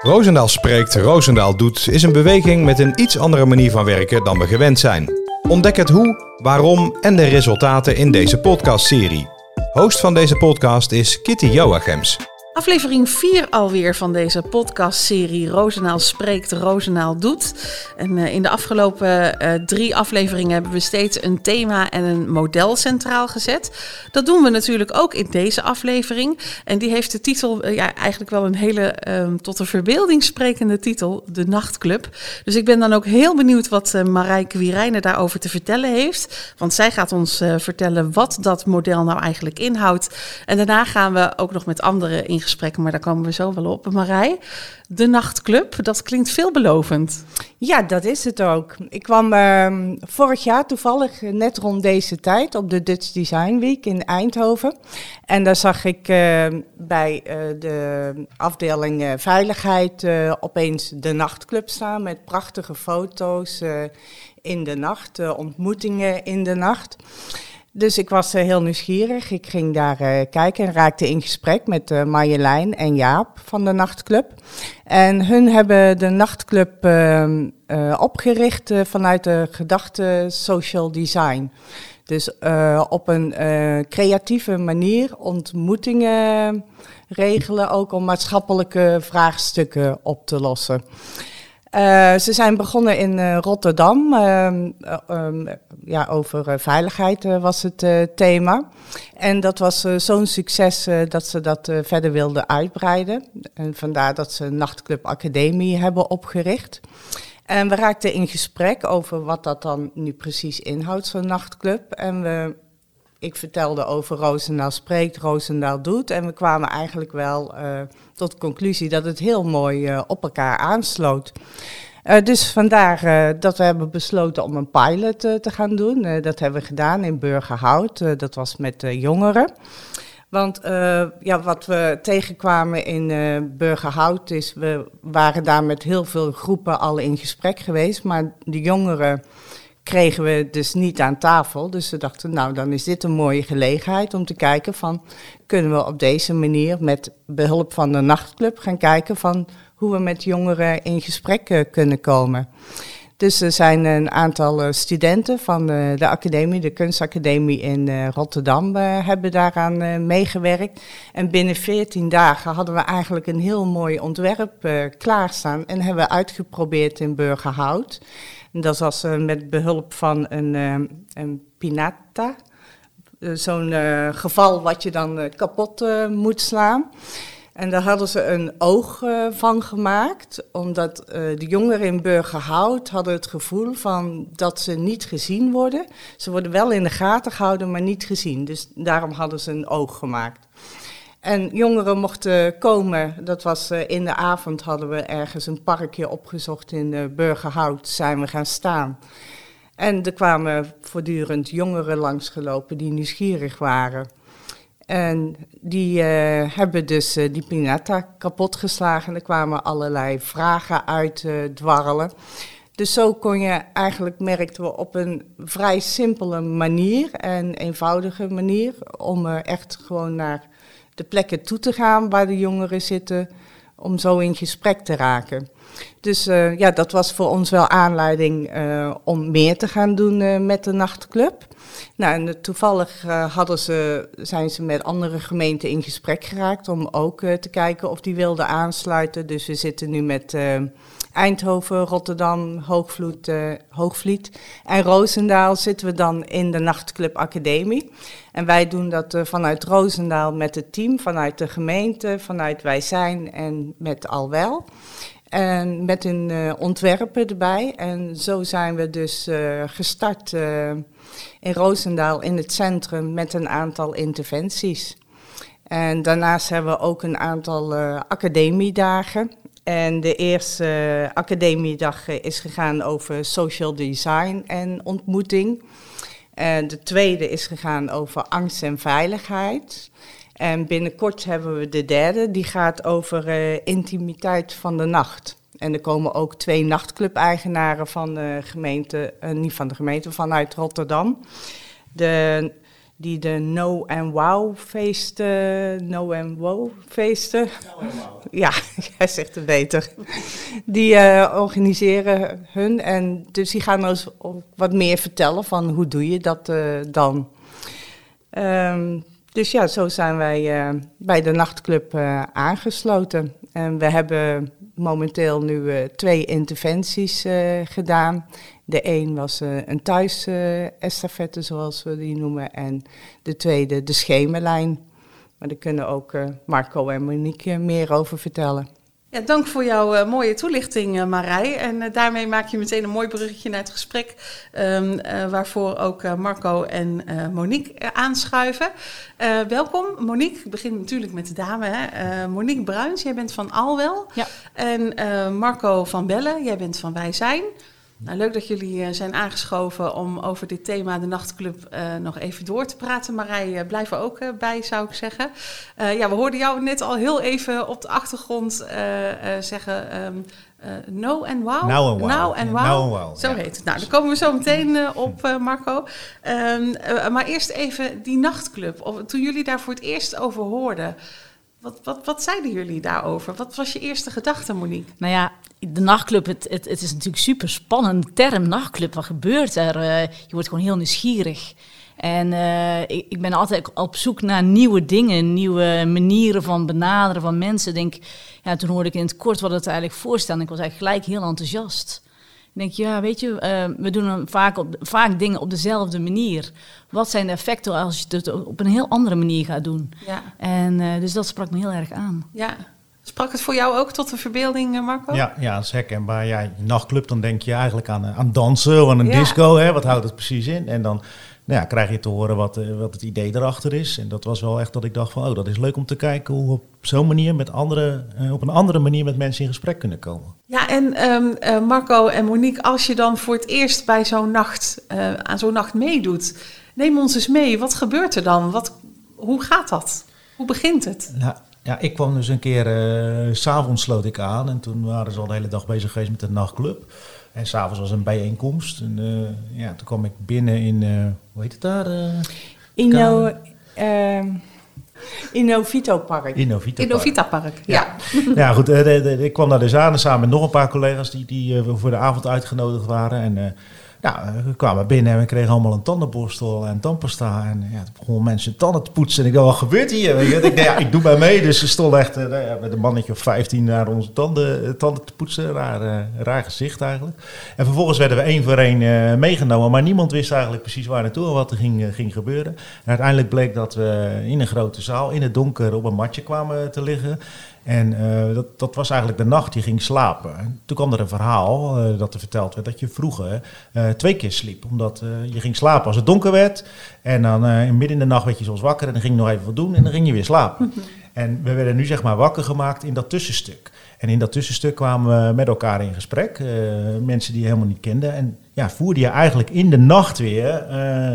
Roosendaal spreekt, Roosendaal doet is een beweging met een iets andere manier van werken dan we gewend zijn. Ontdek het hoe, waarom en de resultaten in deze podcastserie. Host van deze podcast is Kitty Joachims. Aflevering 4 alweer van deze podcastserie Rozenaal spreekt, Rozenaal doet. En uh, in de afgelopen uh, drie afleveringen hebben we steeds een thema en een model centraal gezet. Dat doen we natuurlijk ook in deze aflevering. En die heeft de titel, uh, ja, eigenlijk wel een hele tot de verbeelding sprekende titel, De Nachtclub. Dus ik ben dan ook heel benieuwd wat Marijke Wirijnen daarover te vertellen heeft. Want zij gaat ons vertellen wat dat model nou eigenlijk inhoudt. En daarna gaan we ook nog met anderen in gesprekken, maar daar komen we zo wel op. Marij, de nachtclub, dat klinkt veelbelovend. Ja, dat is het ook. Ik kwam uh, vorig jaar toevallig net rond deze tijd op de Dutch Design Week in Eindhoven. En daar zag ik uh, bij uh, de afdeling veiligheid opeens de nachtclub staan met prachtige foto's in de nacht, ontmoetingen in de nacht. Dus ik was uh, heel nieuwsgierig. Ik ging daar uh, kijken en raakte in gesprek met uh, Marjolein en Jaap van de Nachtclub. En hun hebben de Nachtclub ehm, opgericht vanuit de gedachte social design. Dus op een creatieve manier ontmoetingen regelen, ook om maatschappelijke vraagstukken op te lossen. Uh, ze zijn begonnen in uh, Rotterdam. Uh, um, ja, over veiligheid was het thema. En dat was zo'n succes dat ze dat verder wilden uitbreiden. En vandaar dat ze Nachtclub Academie hebben opgericht. En we raakten in gesprek over wat dat dan nu precies inhoudt, zo'n nachtclub. En we ik vertelde over Roosendaal spreekt, Roosendaal doet. En we kwamen eigenlijk wel uh, tot de conclusie dat het heel mooi uh, op elkaar aansloot. Uh, dus vandaar dat we hebben besloten om een pilot te gaan doen. dat hebben we gedaan in Burgerhout. dat was met jongeren. Want ja, wat we tegenkwamen in Burgerhout is, we waren daar met heel veel groepen al in gesprek geweest. Maar de jongeren kregen we dus niet aan tafel. Dus we dachten, nou dan is dit een mooie gelegenheid om te kijken van... kunnen we op deze manier met behulp van de nachtclub gaan kijken van... hoe we met jongeren in gesprek eh, kunnen komen. Dus er zijn een aantal eh, studenten van de, de academie, de kunstacademie in Rotterdam, hebben daaraan meegewerkt. En binnen 14 dagen hadden we eigenlijk een heel mooi ontwerp klaarstaan en hebben we uitgeprobeerd in Burgerhout. Dat was uh, met behulp van een, uh, een pinata. Uh, Zo'n geval wat je dan kapot moet slaan. En daar hadden ze een oog van gemaakt, omdat de jongeren in Burgerhout hadden het gevoel van dat ze niet gezien worden. Ze worden wel in de gaten gehouden, maar niet gezien. Dus daarom hadden ze een oog gemaakt. En jongeren mochten komen, dat was uh, in de avond hadden we ergens een parkje opgezocht in uh, Burgerhout, zijn we gaan staan. En er kwamen voortdurend jongeren langsgelopen die nieuwsgierig waren. En die uh, hebben dus die pinata kapotgeslagen. Er kwamen allerlei vragen uit dwarrelen. Dus zo kon je eigenlijk, merkten we, op een vrij simpele manier en eenvoudige manier... om echt gewoon naar de plekken toe te gaan waar de jongeren zitten, om zo in gesprek te raken. Dus uh, ja, dat was voor ons wel aanleiding uh, om meer te gaan doen uh, met de nachtclub. Nou, en toevallig hadden ze, zijn ze met andere gemeenten in gesprek geraakt om ook te kijken of die wilden aansluiten. Dus we zitten nu met Eindhoven, Rotterdam, Hoogvloed, Hoogvliet en Roosendaal zitten we dan in de Nachtclub Academie. En wij doen dat uh, vanuit Roosendaal met het team, vanuit de gemeente, vanuit Wij Zijn en met Alwel. En met een uh, ontwerpen erbij. En zo zijn we dus gestart in Roosendaal in het centrum met een aantal interventies. En daarnaast hebben we ook een aantal academiedagen. En de eerste academiedag is gegaan over social design en ontmoeting. En de tweede is gegaan over angst en veiligheid. En binnenkort hebben we de derde, die gaat over uh, intimiteit van de nacht. En er komen ook twee nachtclub-eigenaren van de gemeente, uh, niet van de gemeente, vanuit Rotterdam. De die de No and Wow feesten, No and Wow feesten. Ja, jij zegt het beter. Die eh, organiseren hun en dus die gaan ons wat meer vertellen van hoe doe je dat eh, dan. Ehm, dus ja, zo zijn wij eh, bij de nachtclub aangesloten. En we hebben momenteel nu twee interventies gedaan. De een was eh, een thuis-estafette, zoals we die noemen. En de tweede de schemerlijn. Maar daar kunnen ook eh, Marco en Monique meer over vertellen. Ja, dank voor jouw eh, mooie toelichting, Marij. En daarmee maak je meteen een mooi bruggetje naar het gesprek, ehm, eh, waarvoor ook Marco en Monique aanschuiven. Welkom, Monique. Ik begin natuurlijk met de dame. Hè. Monique Bruins, jij bent van Alwel. Ja. En Marco van Bellen, jij bent van Wij Zijn. Nou, leuk dat jullie eh, zijn aangeschoven om over dit thema, de nachtclub, eh, nog even door te praten. Marij, eh, blijf er ook bij, zou ik zeggen. Ja, we hoorden jou net al heel even op de achtergrond zeggen... no and wow? Now and wow. Wow. Now and wow, Zo ja. heet het. Nou, daar komen we zo meteen op, eh, Marco. Ehm, eh, maar eerst even die nachtclub. Of, toen jullie daar voor het eerst over hoorden... Wat, wat, wat zeiden jullie daarover? Wat was je eerste gedachte, Monique? Nou ja, de nachtclub, het, het, is natuurlijk super spannend. Term nachtclub, wat gebeurt er? Eh, je wordt gewoon heel nieuwsgierig. En eh, ik, ik ben altijd op zoek naar nieuwe dingen, nieuwe manieren van benaderen van mensen. Denk, ja, toen hoorde ik in het kort wat het eigenlijk voorstelde. Ik was eigenlijk gelijk heel enthousiast. Ik denk, ja, weet je, eh, we doen vaak, op, vaak dingen op dezelfde manier. Wat zijn de effecten als je het op een heel andere manier gaat doen? Ja, En eh, dus dat sprak me heel erg aan. ja. Sprak het voor jou ook tot de verbeelding, eh, Marco? Ja, ja, dat is herkenbaar. Ja, je nachtclub, dan denk je eigenlijk aan, eh, aan dansen of aan een Ja. disco. Hè? Wat houdt het precies in? En dan nou ja, krijg je te horen wat, eh, wat het idee erachter is. En dat was wel echt dat ik dacht van, oh, dat is leuk om te kijken hoe we op zo'n manier met andere, eh, op een andere manier met mensen in gesprek kunnen komen. Ja, en ehm, eh, Marco en Monique, als je dan voor het eerst bij zo'n nacht, aan zo'n nacht meedoet, neem ons eens mee. Wat gebeurt er dan? Wat, hoe gaat dat? Hoe begint het? Nou, ja, ik kwam dus een keer, s s'avonds sloot ik aan en toen waren ze al de hele dag bezig geweest met de nachtclub. En s'avonds was een bijeenkomst. En eh, ja, toen kwam ik binnen in, eh, hoe heet het daar? eh Inno, ehm Innovito Park. Innovita. In Novita Park. Ja. Ja, goed. de- de- ik kwam daar dus aan samen met nog een paar collega's die, die eh, voor de avond uitgenodigd waren. En eh, nou, we kwamen binnen en we kregen allemaal een tandenborstel en tandpasta. En ja, begonnen mensen tanden te poetsen. En ik dacht, wat gebeurt hier? Ik, dacht, ja, ik doe bij mee. Dus ze stonden echt eh, nou ja, met een mannetje of 15 naar onze tanden, eh, tanden te poetsen. Raar, eh, raar gezicht eigenlijk. En vervolgens werden we één voor één meegenomen. Maar niemand wist eigenlijk precies waar naartoe en wat er ging, ging gebeuren. En uiteindelijk bleek dat we in een grote zaal, in het donker, op een matje kwamen te liggen. En eh, dat, dat was eigenlijk de nacht, je ging slapen. En toen kwam er een verhaal eh, dat er verteld werd dat je vroeger eh, twee keer sliep. Omdat je ging slapen als het donker werd. En dan midden in de nacht werd je soms wakker en dan ging je nog even wat doen en dan ging je weer slapen. En we werden nu zeg maar wakker gemaakt in dat tussenstuk. En in dat tussenstuk kwamen we met elkaar in gesprek. mensen die je helemaal niet kenden. En ja, voerde je eigenlijk in de nacht weer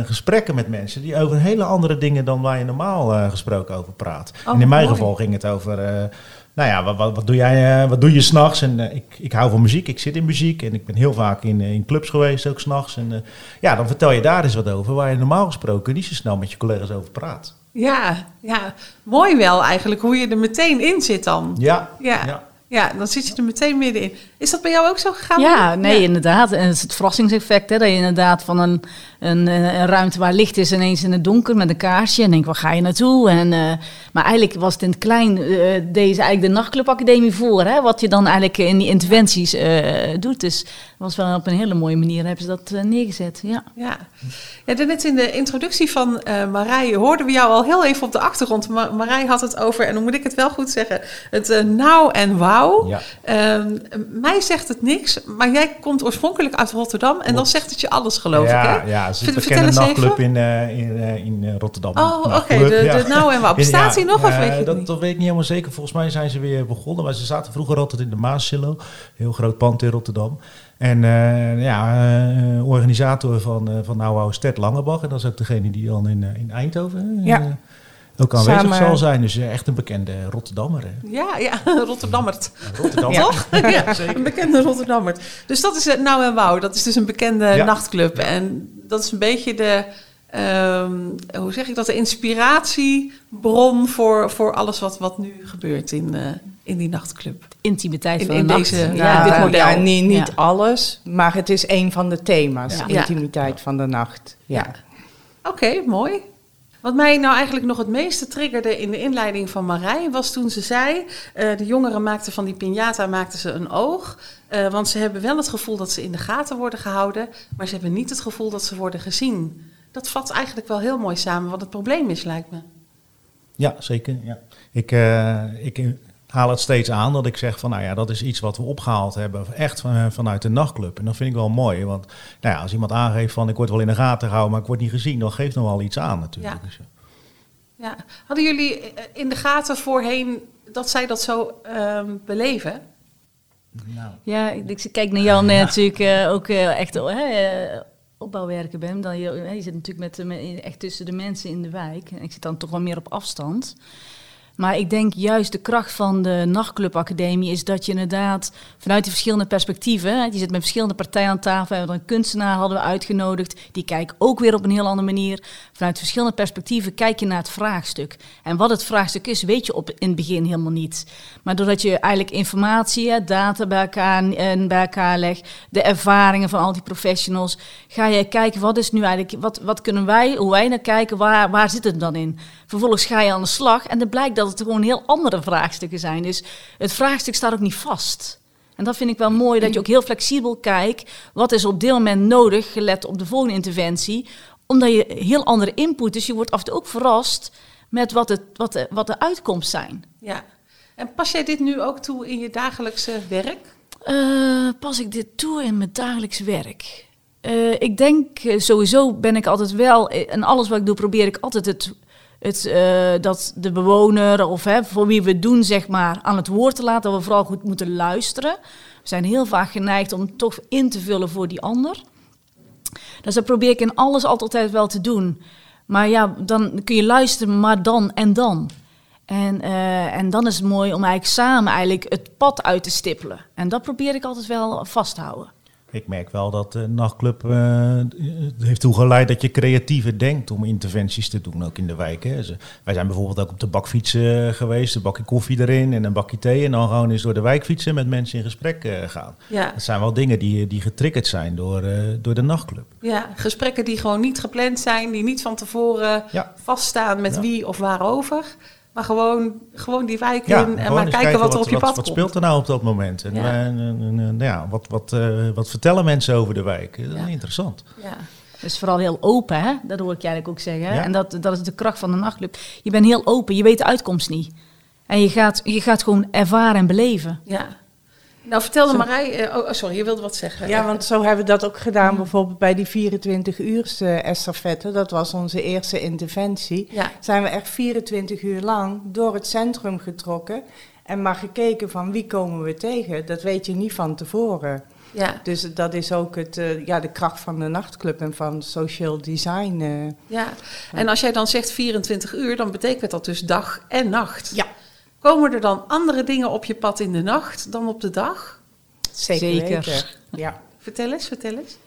gesprekken met mensen die over hele andere dingen dan waar je normaal gesproken over praat. Oh, en in mijn mooi. geval ging het over. Nou ja, wat, wat, wat doe jij, eh, wat doe je s'nachts? En eh, ik, ik hou van muziek, ik zit in muziek en ik ben heel vaak in, eh, in clubs geweest, ook s'nachts. En eh, ja, dan vertel je daar eens wat over, waar je normaal gesproken niet zo snel met je collega's over praat. Ja, ja, mooi wel eigenlijk hoe je er meteen in zit dan. Ja, Ja, ja. ja. dan zit je er meteen middenin. Is dat bij jou ook zo gegaan? Ja, nee, Ja. inderdaad. En het is het verrassingseffect, hè, dat je inderdaad van een, een, een ruimte waar licht is ineens in het donker met een kaarsje en denk, waar ga je naartoe? En, eh, maar eigenlijk was het in het klein, eh, deze eigenlijk de nachtclubacademie voor, hè, wat je dan eigenlijk in die interventies eh, doet. Dus dat was wel op een hele mooie manier hebben ze dat eh, neergezet, ja. Ja. ja, net in de introductie van eh Marij hoorden we jou al heel even op de achtergrond. Ma Marij had het over, en dan moet ik het wel goed zeggen, het eh nou en wauw. Ja. Ehm, mij zegt het niks, maar jij komt oorspronkelijk uit Rotterdam en dan zegt het je alles, geloof ja, ik. Hè? Ja, het is een bekende nachtclub in, eh, in, eh, in eh, Rotterdam. Oh, oké, de- de Nou en Wauw. Bestaat die nog of weet je dat, niet? dat weet ik niet helemaal zeker. Volgens mij zijn ze weer begonnen. Maar ze zaten vroeger altijd in de Maassillo. Heel groot pand in Rotterdam. En ja, organisator van, eh van Nou Langebach. En dat is ook degene die dan in, in Eindhoven Ja. Ook aanwezig Samen- zal zijn. Dus eh, echt een bekende Rotterdammer. hè. Ja, ja, Rotterdammert. Rotterdammer. Toch? Ja, een bekende Rotterdammert. Dus dat is het Nou en Wauw. Dat is dus een bekende Ja. nachtclub. En dat is een beetje de, ehm, hoe zeg ik dat, de inspiratiebron voor, voor alles wat, wat nu gebeurt in, eh, in die nachtclub. Intimiteit In- van in de nacht. deze- Ja, dit model. ja, niet, niet Ja. alles, maar het is een van de thema's. Ja. Intimiteit van de nacht. Ja. Oké, mooi. Wat mij nou eigenlijk nog het meeste triggerde in de inleiding van Marij was toen ze zei: eh, de jongeren maakten van die piñata maakten ze een oog. eh, want ze hebben wel het gevoel dat ze in de gaten worden gehouden, maar ze hebben niet het gevoel dat ze worden gezien. Dat vat eigenlijk wel heel mooi samen wat het probleem is, lijkt me. Ja, zeker. Ja. Ik, eh, ik haal het steeds aan dat ik zeg van, nou ja, dat is iets wat we opgehaald hebben, echt van, vanuit de nachtclub. En dat vind ik wel mooi, want nou ja, als iemand aangeeft van, ik word wel in de gaten gehouden, maar ik word niet gezien, dan geeft nog wel iets aan natuurlijk. Ja. Dus, eh, Ja. Hadden jullie eh, in de gaten voorheen dat zij dat zo ehm, beleven? nou, Ja, ik, kijk naar Jan eh, natuurlijk eh, ook eh, echt oh, hè, eh, opbouwwerken ben. Dan je, hè, je zit natuurlijk met, de me- echt tussen de mensen in de wijk. En ik zit dan toch wel meer op afstand. Maar ik denk juist de kracht van de nachtclubacademie is dat je inderdaad vanuit die verschillende perspectieven, je zit met verschillende partijen aan tafel, hebben een kunstenaar hadden we uitgenodigd, die kijkt ook weer op een heel andere manier. Vanuit verschillende perspectieven kijk je naar het vraagstuk. En wat het vraagstuk is, weet je op, in het begin helemaal niet. Maar doordat je eigenlijk informatie, data bij elkaar, en bij elkaar legt, de ervaringen van al die professionals, ga je kijken wat is nu eigenlijk, wat, wat kunnen wij, hoe wij naar kijken, waar, waar zit het dan in? Vervolgens ga je aan de slag en dan blijkt dat het gewoon heel andere vraagstukken zijn. Dus het vraagstuk staat ook niet vast. En dat vind ik wel mooi, dat je ook heel flexibel kijkt. Wat is op dit moment nodig, gelet op de volgende interventie? Omdat je heel andere input, dus je wordt af en toe ook verrast met wat, het, wat, de, wat de uitkomst zijn. Ja. En pas jij dit nu ook toe in je dagelijkse werk? Eh, pas ik dit toe in mijn dagelijks werk? Eh, ik denk eh, sowieso ben ik altijd wel, en alles wat ik doe, probeer ik altijd het, het, eh, dat de bewoner of hè, voor wie we het doen, zeg maar, aan het woord te laten. Dat we vooral goed moeten luisteren. We zijn heel vaak geneigd om toch in te vullen voor die ander. Dus dat probeer ik in alles altijd wel te doen. Maar ja, dan kun je luisteren, maar dan en dan. En, eh, en dan is het mooi om eigenlijk samen eigenlijk het pad uit te stippelen. En dat probeer ik altijd wel vast te houden. Ik merk wel dat de nachtclub het heeft toegeleid dat je creatiever denkt om interventies te doen, ook in de wijk. Hè. Wij zijn bijvoorbeeld ook op de bakfiets eh, geweest, een bakje koffie erin en een bakje thee. En dan gewoon eens door de wijk fietsen en met mensen in gesprek eh, gaan. Ja. Dat zijn wel dingen die, die getriggerd zijn door, door de nachtclub. Ja, gesprekken die gewoon niet gepland zijn, die niet van tevoren Ja. vaststaan met Ja. wie of waarover. Maar gewoon, gewoon die wijk Ja, in en maar kijken, wat er op je wat, pad wat komt. speelt er nou op dat moment? En, Ja. en, en, en, ja, wat, wat, eh, wat vertellen mensen over de wijk? Dat is Ja. interessant. Ja. Dus vooral heel open, hè? dat hoor ik je eigenlijk ook zeggen. En dat, dat is de kracht van de nachtclub. Je bent heel open, je weet de uitkomst niet. En je gaat, je gaat gewoon ervaren en beleven. ja. Nou, vertelde Marij... eh, oh, sorry, je wilde wat zeggen. Ja, want zo hebben we dat ook gedaan bijvoorbeeld bij die 24 uur estafette. Dat was onze eerste interventie. Ja, Zijn we echt 24 uur lang door het centrum getrokken. En maar gekeken van wie komen we tegen. Dat weet je niet van tevoren. ja, Dus dat is ook het, eh, ja, de kracht van de nachtclub en van social design. eh. ja. En als jij dan zegt 24 uur, dan betekent dat dus dag en nacht. Ja. Komen er dan andere dingen op je pad in de nacht dan op de dag? Zeker, Zeker. Ja. Vertel eens, vertel eens.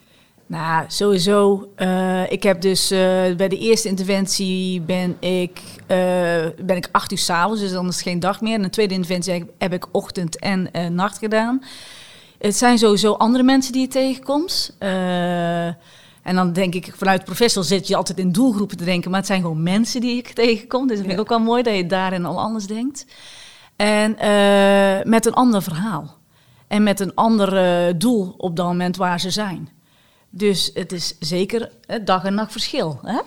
Nou, sowieso. eh, ik heb dus eh, bij de eerste interventie ben ik, eh, ben ik acht uur s'avonds, dus dan is het geen dag meer. En de tweede interventie heb, heb ik ochtend en eh, nacht gedaan. Het zijn sowieso andere mensen die je tegenkomt. Eh, en dan denk ik, vanuit professional zit je altijd in doelgroepen te denken, maar het zijn gewoon mensen die ik tegenkom. Dus dat vind ik Ja. ook wel mooi dat je daarin al anders denkt. En eh, met een ander verhaal. En met een ander eh, doel op dat moment waar ze zijn. Dus het is zeker het dag en nacht verschil. Hè?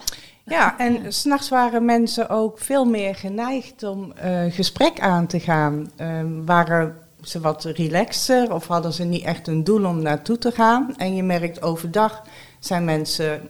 Ja, en s'nachts waren mensen ook veel meer geneigd om eh, gesprek aan te gaan. Ehm, waren ze wat relaxter of hadden ze niet echt een doel om naartoe te gaan. En je merkt overdag zijn mensen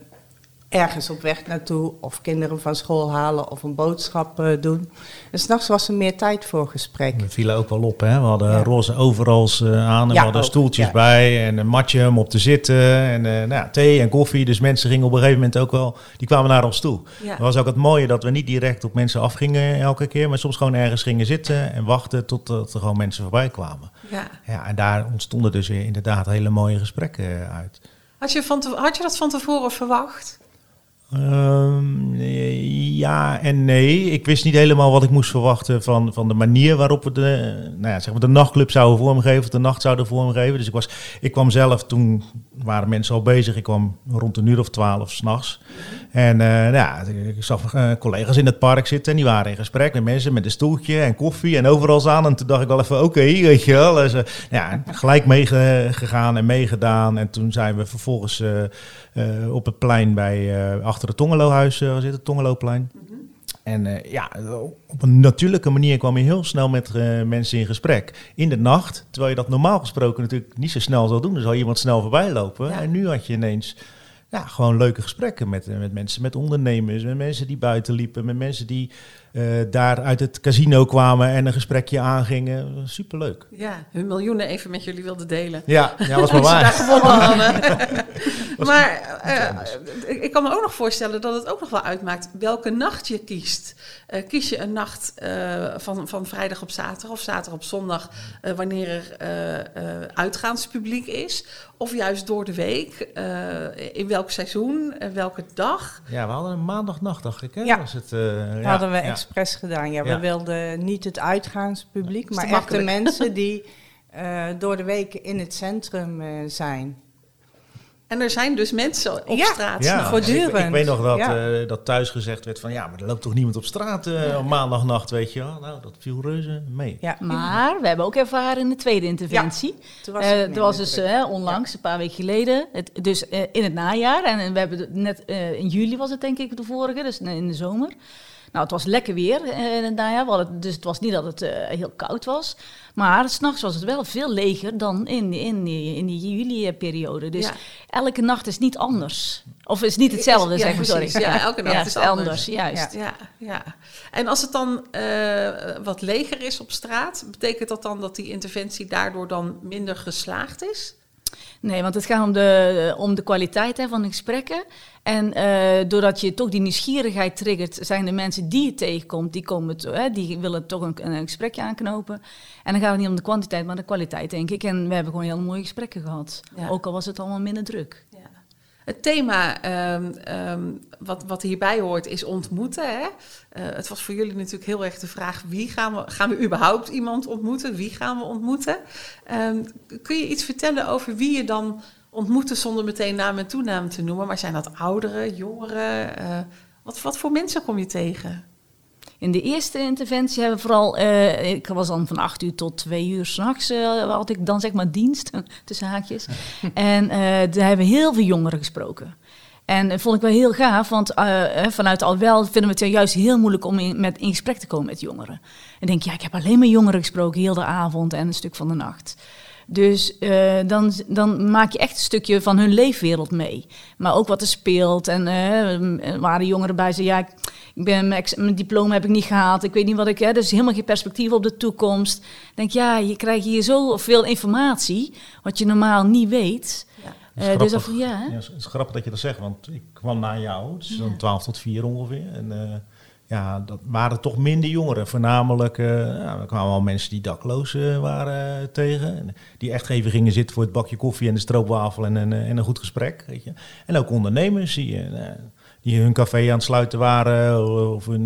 ergens op weg naartoe of kinderen van school halen of een boodschap eh, doen. En s'nachts was er meer tijd voor gesprek. We vielen ook wel op, hè? We hadden Ja. roze overals eh, aan en Ja, we hadden ook, stoeltjes ja. bij en een matje om op te zitten en eh, nou, ja, thee en koffie. Dus mensen gingen op een gegeven moment ook wel, die kwamen naar ons toe. Dat was ook het mooie dat we niet direct op mensen afgingen elke keer, maar soms gewoon ergens gingen zitten en wachten totdat er gewoon mensen voorbij kwamen. Ja. Ja, en daar ontstonden dus weer inderdaad hele mooie gesprekken uit. Had je, van had je dat van tevoren verwacht? Ehm, ja en nee. Ik wist niet helemaal wat ik moest verwachten van, van de manier waarop we de, nou ja, zeg maar de nachtclub zouden vormgeven, of de nacht zouden vormgeven. Dus ik, was, ik kwam zelf, toen waren mensen al bezig, ik kwam rond een uur of twaalf s'nachts. En uh, nou ja, ik zag uh, collega's in het park zitten en die waren in gesprek met mensen met een stoeltje en koffie en overal aan. En toen dacht ik wel even, oké, weet je wel. Dus, uh, ja, gelijk meegegaan en meegedaan. En toen zijn we vervolgens op het plein bij, achter het Tongelohuis, uh, zit het Tongeloplein. Mm -hmm. En ja, op een natuurlijke manier kwam je heel snel met mensen in gesprek. In de nacht, terwijl je dat normaal gesproken natuurlijk niet zo snel zou doen. Dan zou iemand snel voorbij lopen. Ja. En nu had je ineens ja, gewoon leuke gesprekken met, met mensen, met ondernemers, met mensen die buiten liepen, met mensen die uh, daar uit het casino kwamen en een gesprekje aangingen. Superleuk. Ja, hun miljoenen even met jullie wilden delen. Ja, ja was maar waar. daar gewonnen hadden. maar uh, ik kan me ook nog voorstellen dat het ook nog wel uitmaakt welke nacht je kiest. Uh, kies je een nacht van, van vrijdag op zaterdag of zaterdag op zondag, wanneer er uitgaanspubliek is? Of juist door de week? in welk seizoen? welke dag? Ja, we hadden een maandagnacht, dacht ik. Hè? Ja, was het, ja, hadden we ja. Expres gedaan. Ja, we wilden niet het uitgaanspubliek, maar echt de mensen die uh, door de week in het centrum uh, zijn. En er zijn dus mensen op ja, straat. Ja, voortdurend. Ik, ik, weet nog dat, ja. uh, dat thuis gezegd werd van ja, maar er loopt toch niemand op straat uh, op maandagnacht, weet je wel. Nou, dat viel reuze mee. Ja. Maar we hebben ook ervaren in de tweede interventie. Ja, toen was het, uh, was dus onlangs, een paar weken geleden, het, dus in het najaar. En we hebben net in juli was het denk ik de vorige, dus in de zomer. Nou, het was lekker weer in het najaar, dus het was niet dat het uh, heel koud was. Maar s'nachts was het wel veel leger dan in, in, in die juli-periode. Dus ja. elke nacht is niet anders. Of is niet hetzelfde, ja, zeg maar. Sorry. Ja, elke nacht is anders. anders. Juist. Ja, ja. En als het dan uh, wat leger is op straat, betekent dat dan dat die interventie daardoor dan minder geslaagd is? Nee, want het gaat om de, om de kwaliteit hè, van de gesprekken. En uh, doordat je toch die nieuwsgierigheid triggert, zijn de mensen die je tegenkomt, die, komen to, hè, die willen toch een, een, gesprekje aanknopen. En dan gaat het niet om de kwantiteit, maar de kwaliteit, denk ik. En we hebben gewoon heel mooie gesprekken gehad. Ja. Ook al was het allemaal minder druk. Het thema um, um, wat, wat hierbij hoort is ontmoeten. Hè? Uh, het was voor jullie natuurlijk heel erg de vraag: wie gaan we, gaan we überhaupt iemand ontmoeten? Wie gaan we ontmoeten? Um, kun je iets vertellen over wie je dan ontmoeten zonder meteen naam en toenaam te noemen? Maar zijn dat ouderen, jongeren? Uh, wat, wat voor mensen kom je tegen? In de eerste interventie hebben we vooral, uh, ik was dan van 8 uur tot 2 uur s'nachts, uh, had ik dan zeg maar dienst, tussen haakjes. en uh, daar hebben we heel veel jongeren gesproken. En dat vond ik wel heel gaaf, want vanuit al wel vinden we het juist heel moeilijk om in, met, in gesprek te komen met jongeren. En denk, ja, ik heb alleen maar jongeren gesproken, heel de avond en een stuk van de nacht. Dus uh, dan, dan maak je echt een stukje van hun leefwereld mee. Maar ook wat er speelt. En uh, waren jongeren bij ze, ja, ik, ik ben, mijn, mijn, diploma heb ik niet gehaald. Ik weet niet wat ik heb. Dus helemaal geen perspectief op de toekomst. Ik denk, ja, je krijgt hier zoveel informatie, wat je normaal niet weet. Ja. Uh, dus dat, ja, ja, het is grappig dat je dat zegt, want ik kwam na jou, dus dan 12 tot 4 ongeveer. En ja, dat waren toch minder jongeren. Voornamelijk, uh, er kwamen al mensen die dakloos uh, waren uh, tegen. En die echt even gingen zitten voor het bakje koffie en de stroopwafel en, en, en een goed gesprek. Weet je. En ook ondernemers die, die hun café aan het sluiten waren. Of een,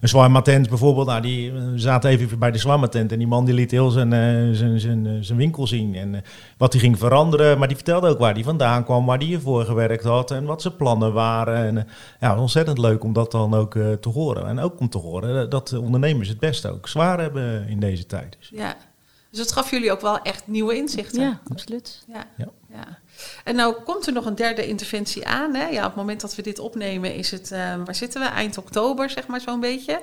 een zwarmatent bijvoorbeeld. Nou, die zaten even bij de zwarmatent en die man die liet heel zijn, zijn, zijn, zijn winkel zien. En wat hij ging veranderen. Maar die vertelde ook waar hij vandaan kwam, waar hij hiervoor gewerkt had en wat zijn plannen waren. En ja, ontzettend leuk om dat dan ook uh, te horen. En ook om te horen dat de ondernemers het best ook zwaar hebben in deze tijd. Dus. Ja, dus het gaf jullie ook wel echt nieuwe inzichten. Ja, absoluut. Ja. ja. ja. En nou komt er nog een derde interventie aan. Hè? Ja, op het moment dat we dit opnemen is het, uh, waar zitten we? Eind oktober, zeg maar zo'n beetje.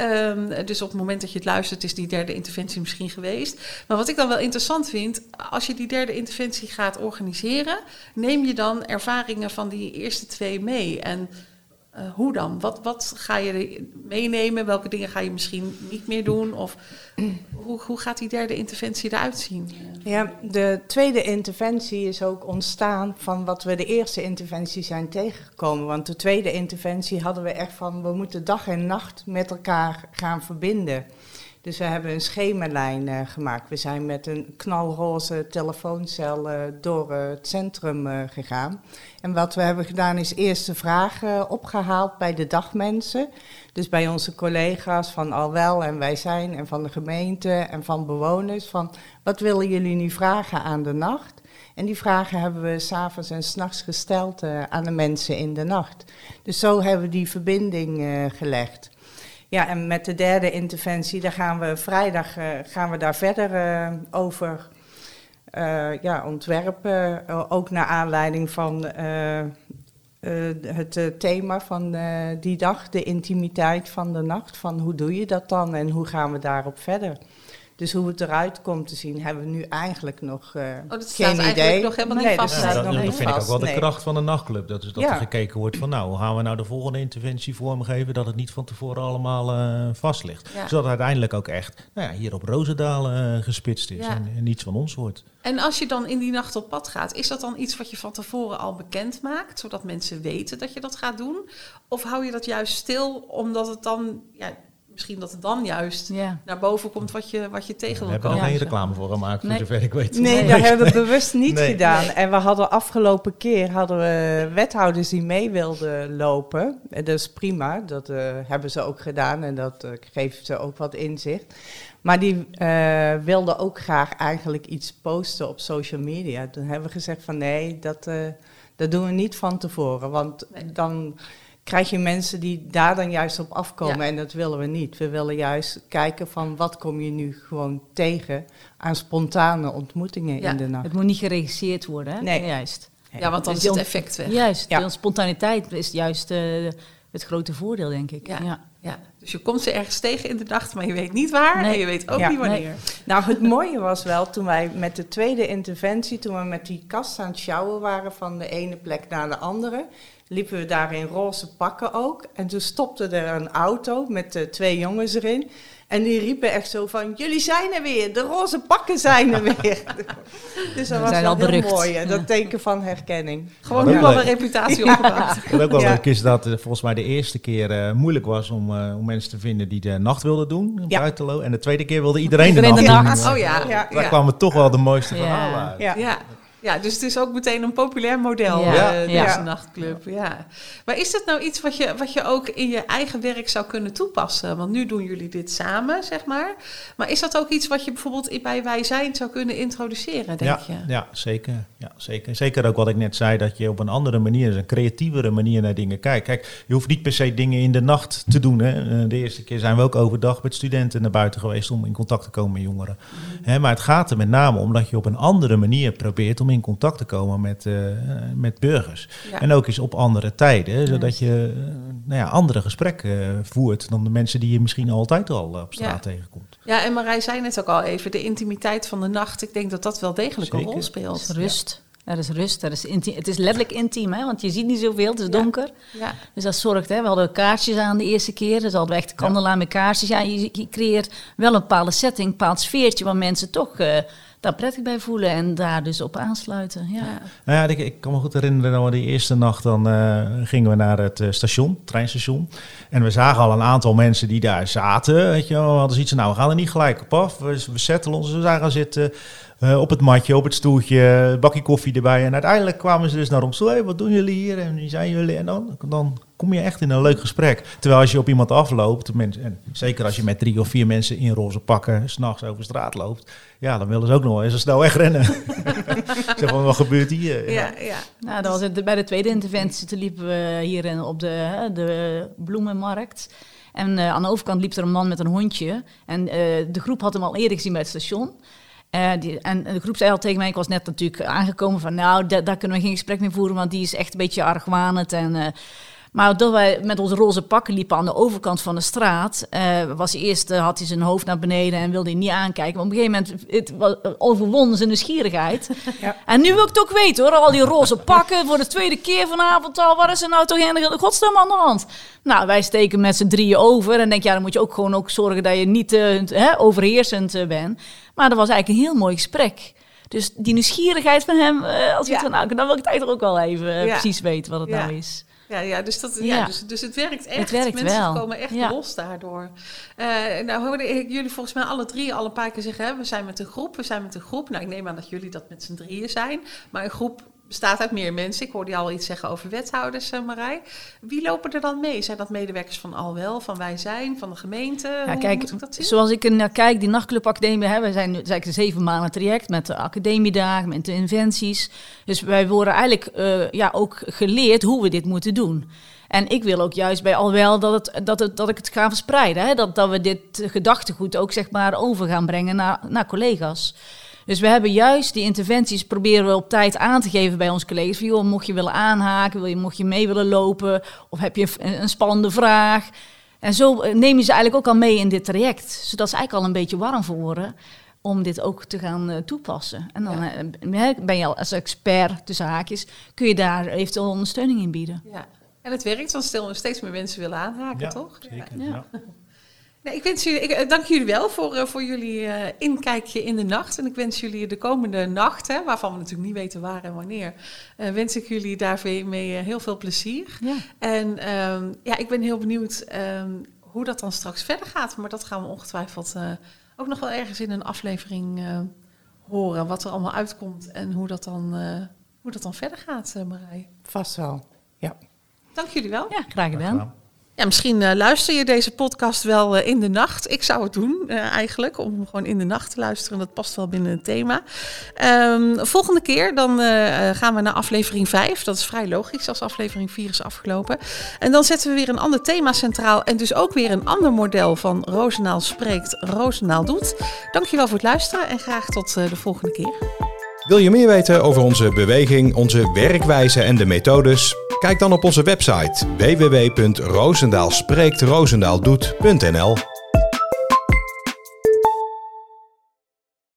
Um, dus op het moment dat je het luistert is die derde interventie misschien geweest. Maar wat ik dan wel interessant vind, als je die derde interventie gaat organiseren, neem je dan ervaringen van die eerste twee mee. En uh, hoe dan? Wat, wat ga je meenemen? Welke dingen ga je misschien niet meer doen? Of hoe, hoe gaat die derde interventie eruit zien? Ja, de tweede interventie is ook ontstaan van wat we de eerste interventie zijn tegengekomen. Want de tweede interventie hadden we echt van, we moeten dag en nacht met elkaar gaan verbinden. Dus we hebben een schemerlijn uh, gemaakt. We zijn met een knalroze telefooncel uh, door het centrum gegaan. En wat we hebben gedaan is eerst de vragen opgehaald bij de dagmensen. Dus bij onze collega's van Alwel en Wij Zijn en van de gemeente en van bewoners. Van wat willen jullie nu vragen aan de nacht? En die vragen hebben we s'avonds en s'nachts gesteld aan de mensen in de nacht. Dus zo hebben we die verbinding gelegd. Ja, en met de derde interventie, daar gaan we vrijdag uh, gaan we daar verder uh, over uh, ja, ontwerpen. ook naar aanleiding van het thema van die dag, de intimiteit van de nacht. Van hoe doe je dat dan en hoe gaan we daarop verder? Dus hoe het eruit komt te zien, hebben we nu eigenlijk nog uh, oh, dat geen idee. nog helemaal niet vast. Ja, dat, dat vind ik ook wel de kracht van de nachtclub. Dat is dat er gekeken wordt van nou, hoe gaan we nou de volgende interventie vormgeven dat het niet van tevoren allemaal uh, vast ligt. Zodat het uiteindelijk ook echt nou ja, hier op Roosendaal uh, gespitst is en, en niets van ons wordt. En als je dan in die nacht op pad gaat, is dat dan iets wat je van tevoren al bekend maakt, zodat mensen weten dat je dat gaat doen? Of hou je dat juist stil omdat het dan ja, misschien dat het dan juist naar boven komt wat je, wat je tegen wil komen. We hebben er geen reclame voor gemaakt, voor zover ik weet. Nee, dat hebben we bewust niet gedaan. En we hadden afgelopen keer hadden we wethouders die mee wilden lopen. En dat is prima, dat uh, hebben ze ook gedaan en dat uh, geeft ze ook wat inzicht. Maar die uh, wilden ook graag eigenlijk iets posten op social media. Toen hebben we gezegd van nee, dat, dat doen we niet van tevoren. Want dan krijg je mensen die daar dan juist op afkomen. En dat willen we niet. We willen juist kijken van wat kom je nu gewoon tegen aan spontane ontmoetingen in de nacht. Het moet niet geregisseerd worden, hè? Nee. Juist. Ja, want dan is het effect weg. Juist, ja. spontaniteit is juist uh, het grote voordeel, denk ik. Ja. ja. Dus je komt ze ergens tegen in de nacht, maar je weet niet waar nee. en je weet ook niet wanneer. Nee. Nou, het mooie was wel toen wij met de tweede interventie, toen we met die kast aan het sjouwen waren van de ene plek naar de andere, liepen we daar in roze pakken ook. En toen stopte er een auto met uh, twee jongens erin. En die riepen echt zo van, jullie zijn er weer, de roze pakken zijn er weer. dus dat was wel heel mooi, dat teken van herkenning. Gewoon nu al een reputatie opgebouwd. Ik ook wel ja. leuk is dat het volgens mij de eerste keer uh, moeilijk was om, uh, om mensen te vinden die de nacht wilden doen, ja. buitenlo. En de tweede keer wilde iedereen de nacht, de nacht. doen. Oh ja. ja. Daar kwamen toch wel de mooiste verhalen uit. ja. Ja, dus het is ook meteen een populair model, ja. Uh, deze nachtclub. Ja. Maar is dat nou iets wat je, wat je ook in je eigen werk zou kunnen toepassen? Want nu doen jullie dit samen, zeg maar. Maar is dat ook iets wat je bijvoorbeeld bij Wij Zijn zou kunnen introduceren, denk ja, je? Ja, zeker. Ja, zeker. Zeker ook wat ik net zei, dat je op een andere manier, een creatievere manier naar dingen kijkt. Kijk, je hoeft niet per se dingen in de nacht te doen. Hè. Eh, de eerste keer zijn we ook overdag met studenten naar buiten geweest om in contact te komen met jongeren. Mm maar het gaat er met name om dat je op een andere manier probeert om in contact te komen met, uh, met burgers. En ook eens op andere tijden, zodat je uh, nou ja, andere gesprekken voert dan de mensen die je misschien altijd al op straat tegenkomt. Ja, en Marij zei net ook al even, de intimiteit van de nacht. Ik denk dat dat wel degelijk een rol speelt. Rust. Er is rust, er is intiem. het is letterlijk intiem, hè, want je ziet niet zoveel, het is donker. Ja. Dus dat zorgt, hè, we hadden kaarsjes aan de eerste keer, dus hadden we echt kandelaar met kaarsjes. Ja, je, je, creëert wel een bepaalde setting, een bepaald sfeertje waar mensen toch uh, daar prettig bij voelen en daar dus op aansluiten. Ja. Nou ja, ik, ik kan me goed herinneren we die eerste nacht dan uh, gingen we naar het uh, station, treinstation. En we zagen al een aantal mensen die daar zaten. Weet je, we hadden zoiets nou, we gaan er niet gelijk op af. We, we ons, we zijn gaan zitten. Uh, op het matje, op het stoeltje, bakje koffie erbij. En uiteindelijk kwamen ze dus naar ons toe. Hey, wat doen jullie hier? En wie zijn jullie? En dan, dan kom je echt in een leuk gesprek. Terwijl als je op iemand afloopt, mensen, en zeker als je met drie of vier mensen in roze pakken s'nachts over straat loopt, ja, dan willen ze ook nog wel eens snel wegrennen. zeg van, wat gebeurt hier? Ja, ja. Nou, dat was het, bij de tweede interventie, toen liepen we hier op de, de bloemenmarkt. En uh, aan de overkant liep er een man met een hondje. En uh, de groep had hem al eerder gezien bij het station. Uh, die, en de groep zei al tegen mij, ik was net natuurlijk aangekomen van, nou, daar kunnen we geen gesprek meer voeren, want die is echt een beetje argwanend. En, uh, maar dat wij met onze roze pakken liepen aan de overkant van de straat, uh, was eerst, had hij zijn hoofd naar beneden en wilde hij niet aankijken. Maar op een gegeven moment het overwon zijn nieuwsgierigheid. Ja. En nu wil ik het ook weten hoor, al die roze pakken voor de tweede keer vanavond al, wat is er nou toch in de godsnaam aan de hand? Nou, wij steken met z'n drieën over en denk, ja, dan moet je ook gewoon ook zorgen dat je niet hè, overheersend bent. Maar dat was eigenlijk een heel mooi gesprek. Dus die nieuwsgierigheid van hem, uh, als ja. van, nou, dan wil ik het eigenlijk ook wel even uh, precies weten wat het nou is. Ja, ja, dus, dat, ja. Ja. dus, dus het werkt echt. Het werkt Mensen wel. komen echt Ja. los daardoor. Eh, nou hoorde ik jullie volgens mij alle drie al een paar keer zeggen... Hè, we zijn met een groep, we zijn met een groep. Nou, ik neem aan dat jullie dat met z'n drieën zijn. Maar een groep bestaat uit meer mensen. Ik hoorde je al iets zeggen over wethouders, eh, Marij. Wie lopen er dan mee? Zijn dat medewerkers van Alwel, van Wij Zijn, van de gemeente? Ja, Hoe kijk, moet ik dat zien? zoals ik naar kijk, die nachtclubacademie, wij zijn eigenlijk een zeven maanden traject met de academiedagen, met de inventies. Dus wij worden eigenlijk eh, ja, ook geleerd hoe we dit moeten doen. En ik wil ook juist bij al wel dat, het, dat, het, dat ik het ga verspreiden. Hè? Dat, dat we dit gedachtegoed ook zeg maar over gaan brengen naar, naar collega's. Dus we hebben juist die interventies proberen we op tijd aan te geven bij onze collega's. Van, joh, mocht je willen aanhaken, wil je, mocht je mee willen lopen of heb je een, een spannende vraag. En zo eh, neem je ze eigenlijk ook al mee in dit traject. Zodat ze eigenlijk al een beetje warm voor worden om dit ook te gaan eh, toepassen. En dan eh, ben je al als expert tussen haakjes, kun je daar eventueel ondersteuning in bieden. Ja. En het werkt, want stel steeds meer mensen willen aanhaken, Ja, toch? Zeker. Ja. Nee, ik wens jullie, ik eh, dank jullie wel voor, eh, voor jullie eh, inkijkje in de nacht. En ik wens jullie de komende nacht, hè, waarvan we natuurlijk niet weten waar en wanneer, eh, wens ik jullie daarmee mee heel veel plezier. Ja. En ehm, ja, ik ben heel benieuwd ehm, hoe dat dan straks verder gaat. Maar dat gaan we ongetwijfeld eh, ook nog wel ergens in een aflevering eh, horen. Wat er allemaal uitkomt en hoe dat dan, eh, hoe dat dan verder gaat, Marij. Vast wel. Ja. Dank jullie wel. Ja, graag gedaan. Ja, misschien eh, luister je deze podcast wel eh, in de nacht. Ik zou het doen eh, eigenlijk, om gewoon in de nacht te luisteren. Dat past wel binnen het thema. Ehm, volgende keer dan gaan we naar aflevering 5. Dat is vrij logisch als aflevering 4 is afgelopen. En dan zetten we weer een ander thema centraal. En dus ook weer een ander model van Roosendaal spreekt, Roosendaal doet. Dankjewel voor het luisteren en graag tot de volgende keer. Wil je meer weten over onze beweging, onze werkwijze en de methodes? Kijk dan op onze website www.roosendaalspreektroosendaal.nl